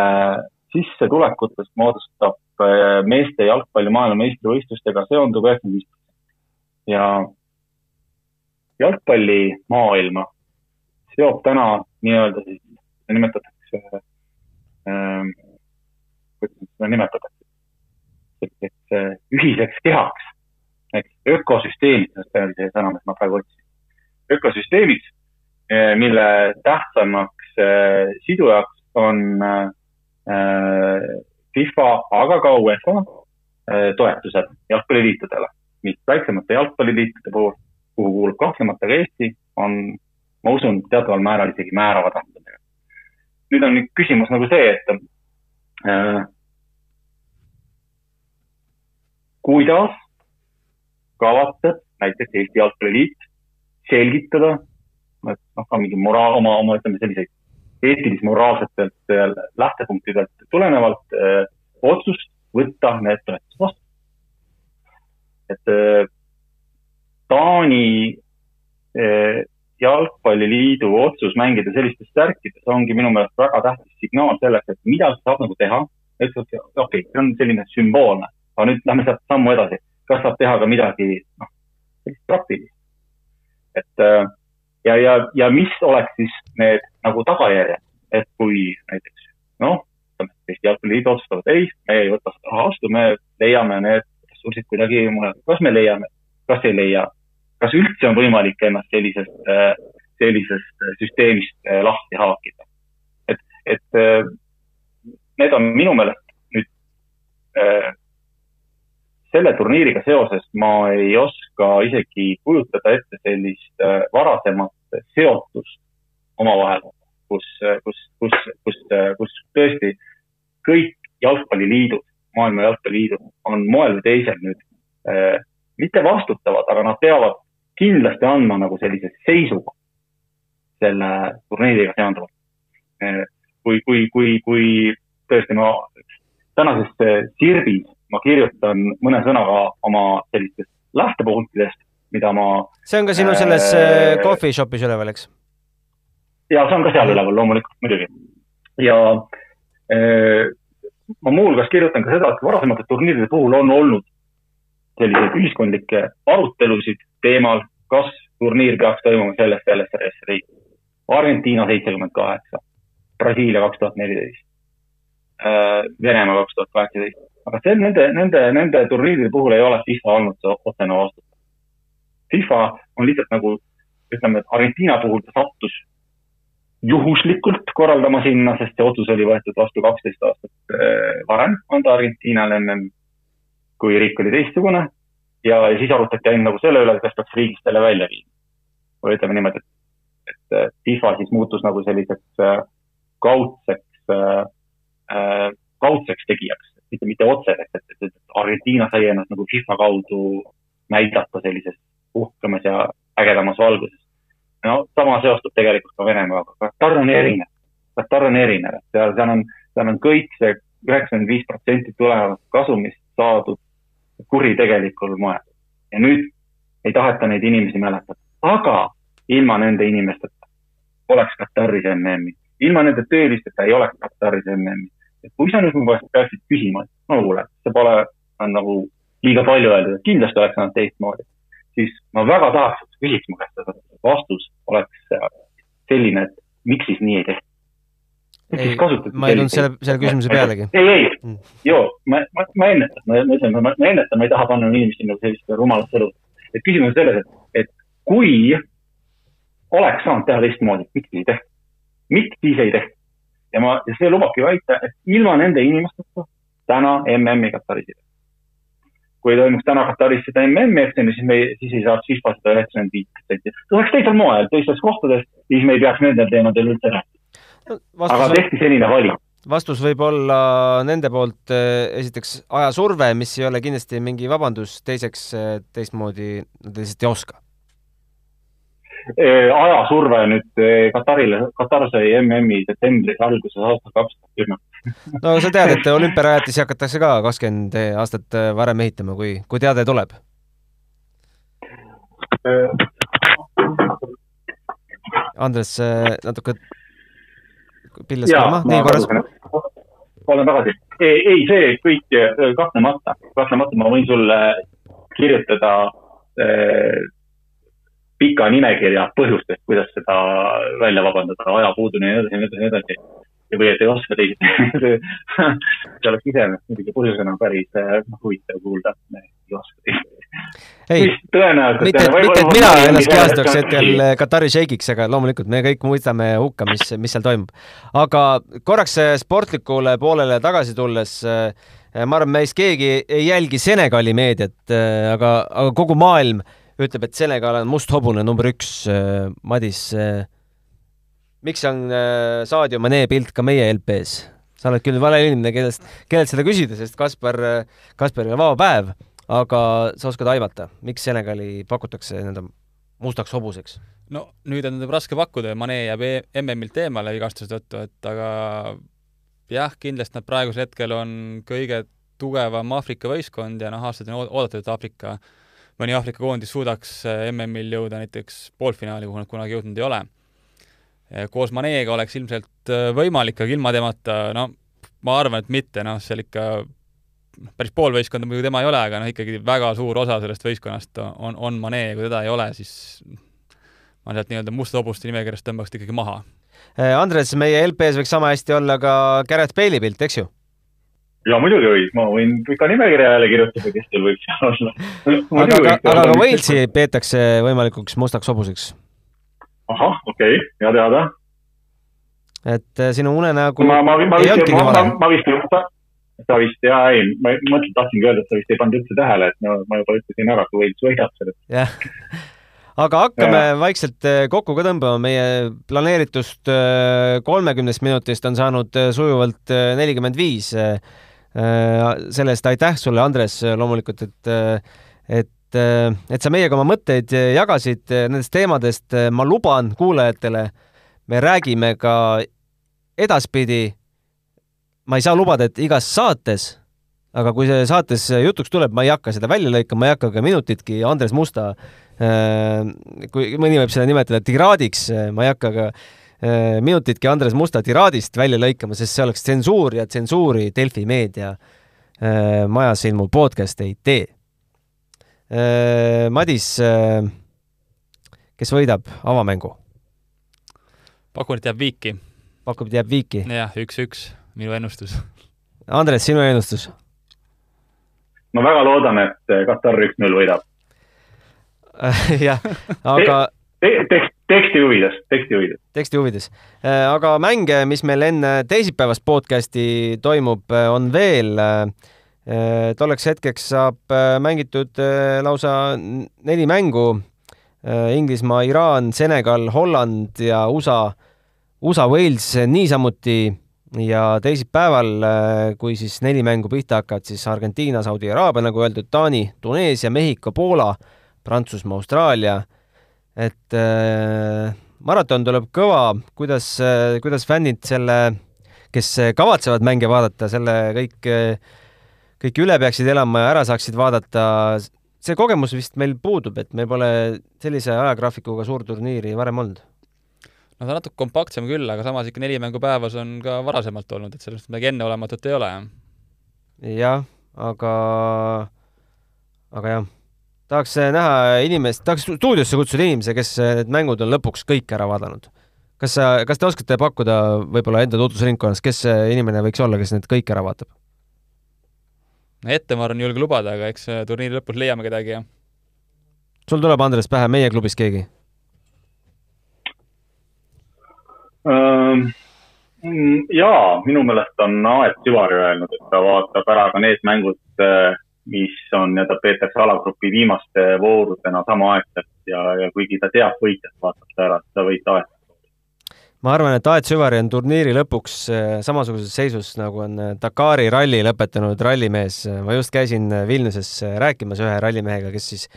sissetulekutest moodustab äh, meeste jalgpalli maailmameistrivõistlustega seonduv üheksakümmend viis protsenti. ja jalgpallimaailma seob täna nii-öelda siis, seda nimetatakse äh,, kuidas seda nimetatakse, selliseks äh, ühiseks kehaks, ehk ökosüsteemid, see oli see sõna, mis ma praegu otsisin. ökosüsteemid, äh, mille tähtsamaks äh, sidujaks on äh, FIFA, aga ka UEFA äh, toetused jalgpalliliitudele, mis väiksemate jalgpalliliitude puhul, kuhu kuulub kahtlemata ka Eesti, on, ma usun, teataval määral isegi määrava tähtsusega. nüüd on nüüd küsimus nagu see, et äh, kuidas kavatseb näiteks Eesti Jalgpalliliit selgitada, noh, ka mingi moraal, oma, oma ütleme selliseid eetilis-moraalsetelt äh, lähtepunktidelt tulenevalt äh, otsust võtta need toetused vastu. et äh, Taani äh, jalgpalliliidu otsus mängida sellistes särkides ongi minu meelest väga tähtis signaal selleks, et mida saab nagu teha. ütlevad, okei okay,, see on selline sümboolne, aga nüüd lähme sealt sammu edasi. kas saab teha ka midagi, noh, sellist praktilist? et ja, ja, ja mis oleks siis need nagu tagajärjed, et kui näiteks noh, Eesti Jalgpalliliit otsustavad, ei, me ei võta seda raha vastu, me leiame need ressursid kuidagi mujal. kas me leiame, kas ei leia, kas üldse on võimalik ennast sellisest, sellisest süsteemist lahti haakida? et, et need on minu meelest nüüd selle turniiriga seoses ma ei oska isegi kujutada ette sellist varasemat seotust omavahel, kus, kus, kus, kus, kus tõesti kõik jalgpalliliidud, maailma jalgpalliliidud on moel või teisel nüüd äh, mitte vastutavad, aga nad peavad kindlasti andma nagu sellise seisuga selle turniiriga seonduvalt äh,. kui, kui, kui, kui tõesti ma tänases Sirbis ma kirjutan mõne sõnaga oma sellistest lähtepunktidest, mida ma. see on ka sinu selles äh, coffee shop'is üleval, eks? Ja see on ka seal üleval loomulikult, muidugi. ja äh, ma muuhulgas kirjutan ka seda, et varasemate turniiride puhul on olnud selliseid ühiskondlikke arutelusid teemal, kas turniir peaks toimuma selles, selles, selles riigis. Argentiina seitsekümmend kaheksa, Brasiilia kaks tuhat neliteist, äh, Venemaa kaks tuhat kaheksateist aga see, nende, nende, nende turniiride puhul ei ole FIFA olnud see otsene vastutav. FIFA on lihtsalt nagu, ütleme, et Argentiina puhul ta sattus juhuslikult korraldama sinna, sest see otsus oli võetud vastu kaksteist aastat äh, varem anda Argentiinale ennem, kui riik oli teistsugune. ja, ja siis arutati ainult nagu selle üle, kas peaks riigist selle välja viima. või ütleme niimoodi, et, et FIFA siis muutus nagu selliseks äh, kaudseks äh,, kaudseks tegijaks, mitte, mitte otseseks, et, et, et Argentiina sai ennast nagu FIFA kaudu näidata sellises uhkemas ja ägedamas valguses no sama seostub tegelikult ka Venemaaga, Katar on erinev, Katar on erinev, et seal, seal on, seal on kõik see üheksakümmend viis protsenti tulevast kasumist saadud kuritegelikul moel. ja nüüd ei taheta neid inimesi mäletada, aga ilma nende inimesteta oleks Kataris MM-i, ilma nende töölisteta ei oleks Kataris MM-i. et kui sa nüüd mu käest peaksid küsima, et no kuule, see pole, on nagu liiga palju öeldud, et kindlasti oleks saanud teistmoodi, siis ma väga tahaks, et sa küsiks mu käest seda vastus oleks selline, et miks siis nii ei tehta. ei, ma ei tulnud selle, selle küsimuse pealegi. ei, ei mm., joo, ma, ma, ma ennetan, ma, ma ütlen, ma, ma ennetan, ma ei taha panna inimesi nagu sellist rumalat elu. et küsimus on selles, et, et kui oleks saanud teha teistmoodi, miks siis ei tehta? miks siis ei tehta? ja ma, ja see lubabki väita, et ilma nende inimesteta täna MM-i Kataris ei tehta kui toimuks täna Kataris seda MM-i, eks ju, siis me, siis ei saaks FIFA seda üheksakümmend viis protsenti. see oleks teisel moel, teistes kohtades, siis me ei peaks nendel teemadel üldse rääkima no,. aga tehti selline valik vastus võib olla nende poolt eh, esiteks ajasurve, mis ei ole kindlasti mingi vabandus, teiseks eh, teistmoodi nad lihtsalt ei oska. Ajasurve nüüd Katarile, Katar sai MM-i detsembris alguses aastal kaks tuhat kümme no sa tead, et olümpiarajatisi hakatakse ka kakskümmend aastat varem ehitama, kui, kui teade tuleb? Andres, natuke pilles ka, nii korras. olen tagasi. ei, see kõik kahtlemata, kahtlemata ma võin sulle kirjutada eh, pika nimekirja põhjustest, kuidas seda välja vabandada, ajapuudumine ja nii edasi, nii edasi, nii edasi või et ei oska teisiti [LAUGHS] see oleks iseenesest muidugi põhjusena päris noh, huvitav kuulda, ei oska teisiti. ei, mitte, mitte et mina ennast kehastaks hetkel Katari šeigiks, aga loomulikult me kõik mõistame hukka, mis, mis seal toimub. aga korraks sportlikule poolele tagasi tulles ma arvan, meist keegi ei jälgi Senegali meediat, aga, aga kogu maailm ütleb, et Senegal on must hobune number üks. Madis, miks on äh, Sadio Mane pilt ka meie LP-s? sa oled küll vale inimene, kellest, kellelt seda küsida, sest Kaspar, Kasparil on vaba päev, aga sa oskad aimata, miks Senegali pakutakse nii-öelda mustaks hobuseks? no nüüd on raske pakkuda ja Mane jääb e MM-ilt eemale vigastuse tõttu, et aga jah, kindlasti nad praegusel hetkel on kõige tugevam Aafrika võistkond ja noh, aastaid on oodatud, et Aafrika, mõni Aafrika koondis suudaks MM-il jõuda näiteks poolfinaali, kuhu nad kunagi jõudnud ei ole koos Maneega oleks ilmselt äh, võimalik, aga ilma temata, no ma arvan, et mitte, noh, seal ikka noh, päris pool võistkonda muidugi tema ei ole, aga noh, ikkagi väga suur osa sellest võistkonnast on, on Mane ja kui teda ei ole, siis ma sealt nii-öelda musta hobuste nimekirjast tõmbaks ta ikkagi maha. Äh, Andres, meie LP-s võiks sama hästi olla ka Gareth Bale'i pilt, eks ju? Ja muidugi võis, ma võin pika nimekirja jälle kirjutada, kes teil võiks seal olla. [LAUGHS] aga, aga, aga ka Walesi peetakse võimalikuks mustaks hobuseks ahah, okei okay,, hea teada. et äh, sinu unenägu ma, ma, ma vist, ma, ma, ma vist, sa vist, jaa, ei, ma mõtlen, tahtsingi öelda, et sa vist ei pannud üldse tähele, et no ma juba ütlesin ära, kui Wales võidab sellest. jah, aga hakkame ja. vaikselt äh, kokku ka tõmbama, meie planeeritust äh, kolmekümnest minutist on saanud sujuvalt nelikümmend viis. Selle eest aitäh sulle, Andres, loomulikult, et, et et, et sa meiega oma mõtteid jagasid nendest teemadest. ma luban kuulajatele, me räägime ka edaspidi. ma ei saa lubada, et igas saates, aga kui see saates jutuks tuleb, ma ei hakka seda välja lõikama, ma ei hakka ka minutitki Andres Musta, kui mõni võib seda nimetada tiraadiks, ma ei hakka ka minutitki Andres Musta tiraadist välja lõikama, sest see oleks tsensuur ja tsensuuri Delfi meedia majas ilmuv podcast ei tee Äh, Madis, äh, kes võidab avamängu? pakun, et jääb viiki. pakub, et jääb viiki? jah, üks-üks, minu ennustus. Andres, sinu ennustus? ma väga loodan, et Katar üks-null võidab [LAUGHS] jah, aga te, te, teksti huvides, teksti huvides. teksti huvides. aga mänge, mis meil enne teisipäevast podcasti toimub, on veel. tolleks hetkeks saab mängitud lausa neli mängu. Inglismaa, Iraan, Senegal, Holland ja USA, USA, Wales niisamuti ja teisipäeval, kui siis neli mängu pihta hakkavad, siis Argentiina, Saudi Araabia, nagu öeldud, Taani, Tuneesia, Mehhiko, Poola, Prantsusmaa, Austraalia et äh, maraton tuleb kõva, kuidas äh,, kuidas fännid selle, kes kavatsevad mänge vaadata, selle kõik, kõik üle peaksid elama ja ära saaksid vaadata. see kogemus vist meil puudub, et meil pole sellise ajagraafikuga suurturniiri varem olnud. no ta on natuke kompaktsem küll, aga samas ikka neli mängu päevas on ka varasemalt olnud, et sellest midagi enneolematut ei ole. jah, aga, aga jah tahaks äh, näha inimest, tahaks stuudiosse kutsuda inimese, kes äh, need mängud on lõpuks kõik ära vaadanud. kas sa, kas te oskate pakkuda võib-olla enda tutvusringkonnas, kes see inimene võiks olla, kes need kõik ära vaatab? ette ma arvan, ei julge lubada, aga eks äh, turniiri lõpus leiame kedagi, jah. sul tuleb, Andres, pähe meie klubis keegi um...? jaa, minu meelest on Aet Süvari öelnud, et ta vaatab ära ka need mängud, mis on nii-öelda peetakse alagrupi viimaste voorudena samaaegselt ja, ja kuigi ta teab võitjat, vaatab ta ära, seda võita aeg. ma arvan, et Aet Süvari on turniiri lõpuks äh, samasuguses seisus, nagu on äh, Dakari ralli lõpetanud rallimees. ma just käisin äh, Vilniuses rääkimas ühe rallimehega, kes siis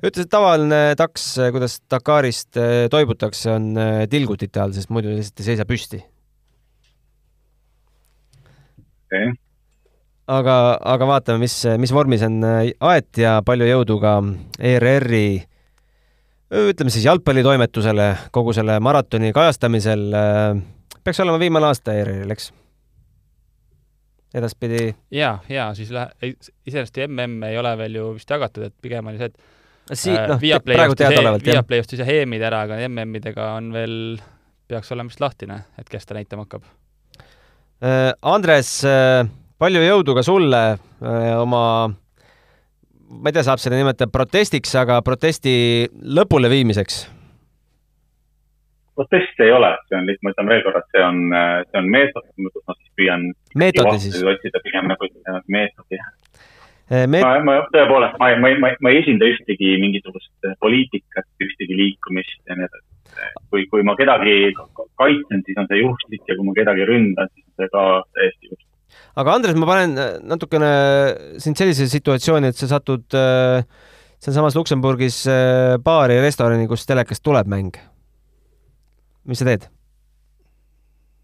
ütles, et tavaline taks, kuidas Dakarist toibutakse, on tilgutite all, sest muidu lihtsalt ei seisa püsti. okei okay aga, aga vaatame, mis, mis vormis on äh, Aet ja palju jõudu ka ERR-i ütleme siis jalgpallitoimetusele kogu selle maratoni kajastamisel. Äh, peaks olema viimane aasta ERR-il, eks? edaspidi. ja, ja siis lähe-, iseenesest mm ei ole veel ju vist jagatud, et pigem oli see, et Sii-, praegu teadaolevalt, jah. Viaplay ostis jah EM-id ära, aga MM-idega on veel, peaks olema vist lahtine, et kes ta näitama hakkab. Äh, Andres palju jõudu ka sulle äh, oma, ma ei tea, saab seda nimetada protestiks, aga protesti lõpuleviimiseks? protest ei ole, see on lihtsalt, ma ütlen veel kord, et see on, see on meetod, kus ma siis püüan meetodi siis? otsida pigem nagu meetodi. Äh, Meet... ma, ma tõepoolest, ma, ma, ma, ma ei esinda ühtegi mingisugust poliitikat, ühtegi liikumist ja nii edasi. kui, kui ma kedagi kaitsen, siis on see juhuslik ja kui ma kedagi ründan, siis on see ka täiesti juhuslik aga Andres, ma panen äh, natukene sind sellisesse situatsiooni, et sa satud äh, sealsamas Luksemburgis äh, baari, restorani, kus telekast tuleb mäng. mis sa teed?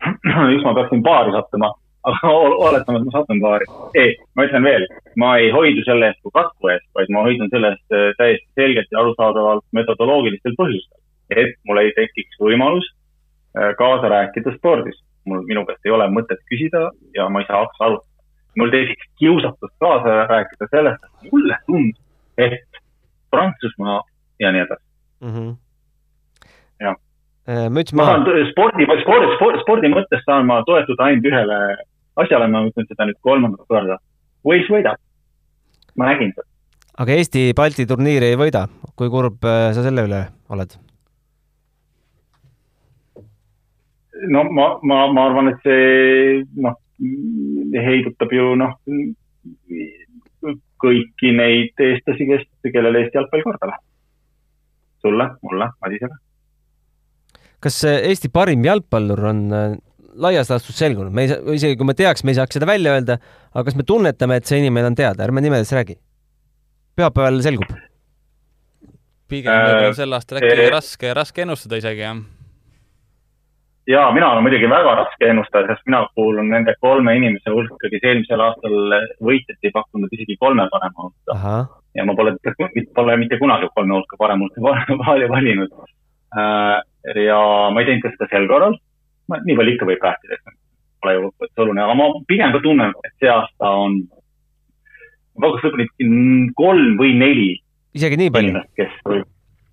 miks ma peaksin baari sattuma? aga oletame, et ma satun baari. ei, ma ütlen veel, ma ei hoidu selle eest kui kasvu eest, vaid ma hoidun selle eest täiesti selgelt ja arusaadavalt metodoloogilistel põhjustel. et mul ei tekiks võimalus kaasa rääkida spordis mul, minu käest ei ole mõtet küsida ja ma ei saa hakata arutada. mul tekiks kiusatus kaasa rääkida sellest, et mulle tundub, et Prantsusmaa ja nii edasi mm. -hmm. jah. Äh, müts maha. ma saan spordi, spordi, spordi, spordi mõttes saan ma toetuda ainult ühele asjale, ma ütlen seda nüüd kolmandat korda. Wales võidab. ma nägin seda. aga Eesti-Balti turniiri ei võida, kui kurb äh, sa selle üle oled? No ma, ma, ma arvan, et see noh, heidutab ju noh, kõiki neid eestlasi, kes, kellele Eesti jalgpall korda läheb. sulle, mulle, Madisele. kas Eesti parim jalgpallur on äh, laias laastus selgunud, me ei saa, isegi kui me teaks, me ei saaks seda välja öelda, aga kas me tunnetame, et see inimene on teada, ärme nimedest räägi. pühapäeval selgub. pigem võib-olla sel aastal äkki äh, raske, raske ennustada isegi, jah ja mina olen muidugi väga raske ennustada, sest mina kuulun nende kolme inimese hulka, kes eelmisel aastal võitjat ei pakkunud isegi kolme parema hulka. ja ma pole, pole mitte kunagi kolme hulka parema hulka [LAUGHS] valinud. Äh, ja ma ei teinud ka seda sel korral. nii palju ikka võib rääkida, et pole ju lõppkokkuvõttes oluline, aga ma pigem ka tunnen, et see aasta on, ma pakuks võib-olla kolm või neli. isegi nii palju? kes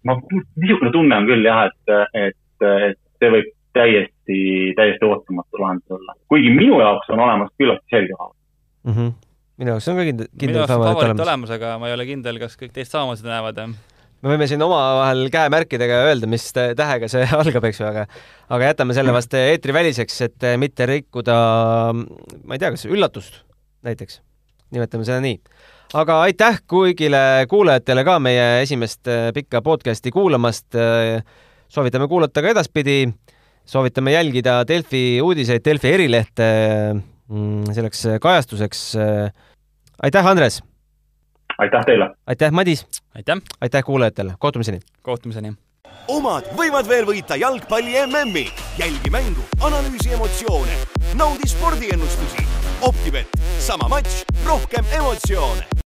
ma, niisugune tunne on küll jah, et, et, et see võib täiesti, täiesti ootamatu lahendus olla. kuigi minu jaoks on olemas küllaltki selge favorit mm. -hmm. minu jaoks on ka kindel, kindel favorit olemas, olemas, aga ma ei ole kindel, kas kõik teist samamoodi seda näevad, jah me võime siin omavahel käemärkidega öelda, mis tähega see [LAUGHS] algab, eks ju, aga aga jätame selle vast eetriväliseks, et mitte rikkuda, ma ei tea, kas üllatust näiteks, nimetame seda nii. aga aitäh kõigile kuulajatele ka meie esimest pikka podcasti kuulamast. soovitame kuulata ka edaspidi, soovitame jälgida Delfi uudiseid, Delfi erilehte mm, selleks kajastuseks. aitäh, Andres! aitäh teile! aitäh, Madis! aitäh! aitäh kuulajatele, kohtumiseni! kohtumiseni! omad võivad veel võita jalgpalli MM-i. jälgi mängu, analüüsi emotsioone, naudi spordiennustusi. optibett, sama matš, rohkem emotsioone